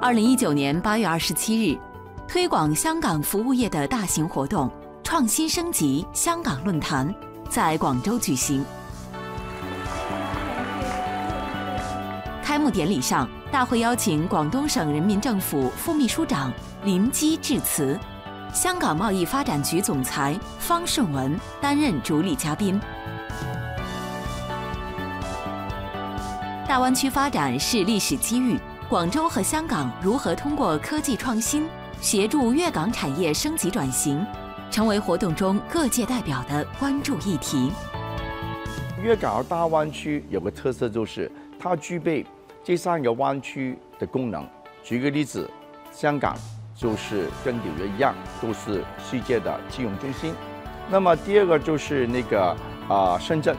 二零一九年八月二十七日，推广香港服务业的大型活动“创新升级香港论坛”在广州举行。开幕典礼上，大会邀请广东省人民政府副秘书长林基致辞，香港贸易发展局总裁方顺文担任主礼嘉宾。大湾区发展是历史机遇，广州和香港如何通过科技创新协助粤港产业升级转型，成为活动中各界代表的关注议题。粤港澳大湾区有个特色，就是它具备这三个湾区的功能。举个例子，香港就是跟纽约一样，都是世界的金融中心。那么第二个就是那个啊，深圳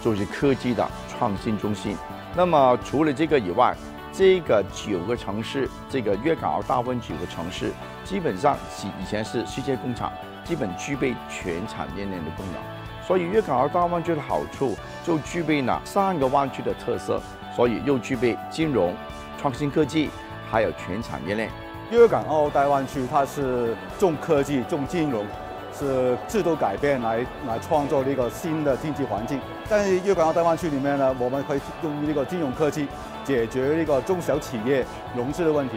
就是科技的创新中心。那么除了这个以外，这个九个城市，这个粤港澳大湾区九个城市，基本上以以前是世界工厂，基本具备全产业链的功能。所以粤港澳大湾区的好处就具备了三个湾区的特色，所以又具备金融、创新科技，还有全产业链。粤港澳大湾区它是重科技、重金融。是制度改变来来创造一个新的经济环境。在粤港澳大湾区里面呢，我们可以用这个金融科技解决那个中小企业融资的问题，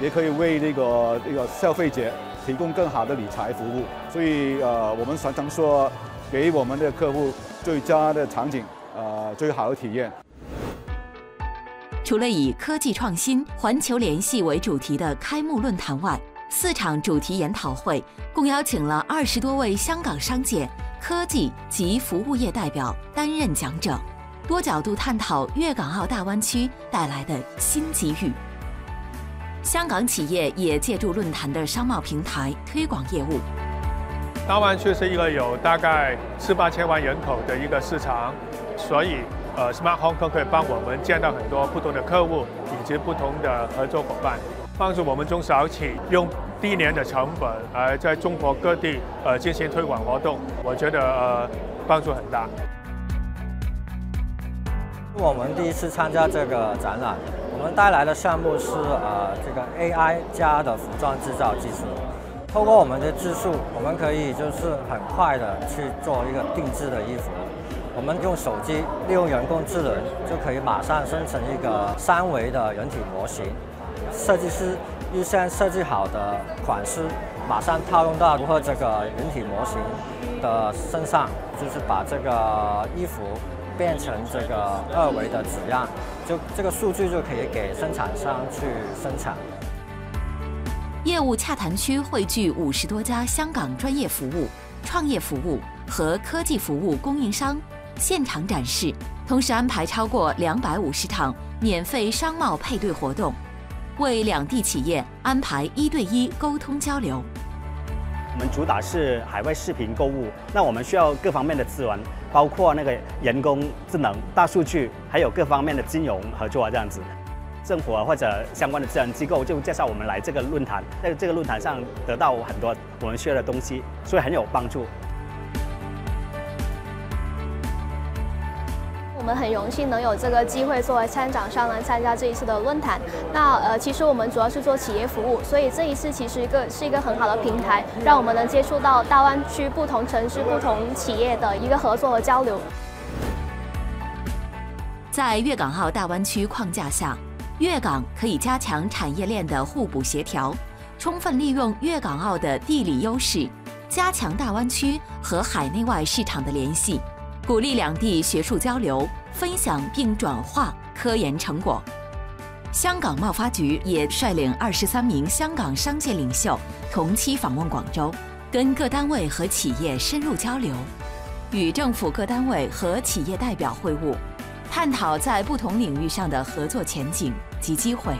也可以为那个那个消费者提供更好的理财服务。所以呃，我们常常说，给我们的客户最佳的场景，呃，最好的体验。除了以科技创新、环球联系为主题的开幕论坛外，四场主题研讨会共邀请了二十多位香港商界、科技及服务业代表担任讲者，多角度探讨粤港澳大湾区带来的新机遇。香港企业也借助论坛的商贸平台推广业务。大湾区是一个有大概四八千万人口的一个市场，所以呃，Smart Hong Kong 可以帮我们见到很多不同的客户以及不同的合作伙伴。帮助我们中小企用低廉的成本，而在中国各地呃进行推广活动，我觉得呃帮助很大。我们第一次参加这个展览，我们带来的项目是呃这个 AI 加的服装制造技术。透过我们的技术，我们可以就是很快的去做一个定制的衣服。我们用手机利用人工智能，就可以马上生成一个三维的人体模型。设计师预先设计好的款式，马上套用到符合这个人体模型的身上，就是把这个衣服变成这个二维的纸样，就这个数据就可以给生产商去生产。业务洽谈区汇聚五十多家香港专业服务、创业服务和科技服务供应商现场展示，同时安排超过两百五十场免费商贸配对活动。为两地企业安排一对一沟通交流。我们主打是海外视频购物，那我们需要各方面的资源，包括那个人工智能、大数据，还有各方面的金融合作，这样子。政府或者相关的资源机构就介绍我们来这个论坛，在这个论坛上得到很多我们需要的东西，所以很有帮助。我们很荣幸能有这个机会作为参展商来参加这一次的论坛。那呃，其实我们主要是做企业服务，所以这一次其实一个是一个很好的平台，让我们能接触到大湾区不同城市、不同企业的一个合作和交流。在粤港澳大湾区框架下，粤港可以加强产业链的互补协调，充分利用粤港澳的地理优势，加强大湾区和海内外市场的联系。鼓励两地学术交流，分享并转化科研成果。香港贸发局也率领二十三名香港商界领袖同期访问广州，跟各单位和企业深入交流，与政府各单位和企业代表会晤，探讨在不同领域上的合作前景及机会。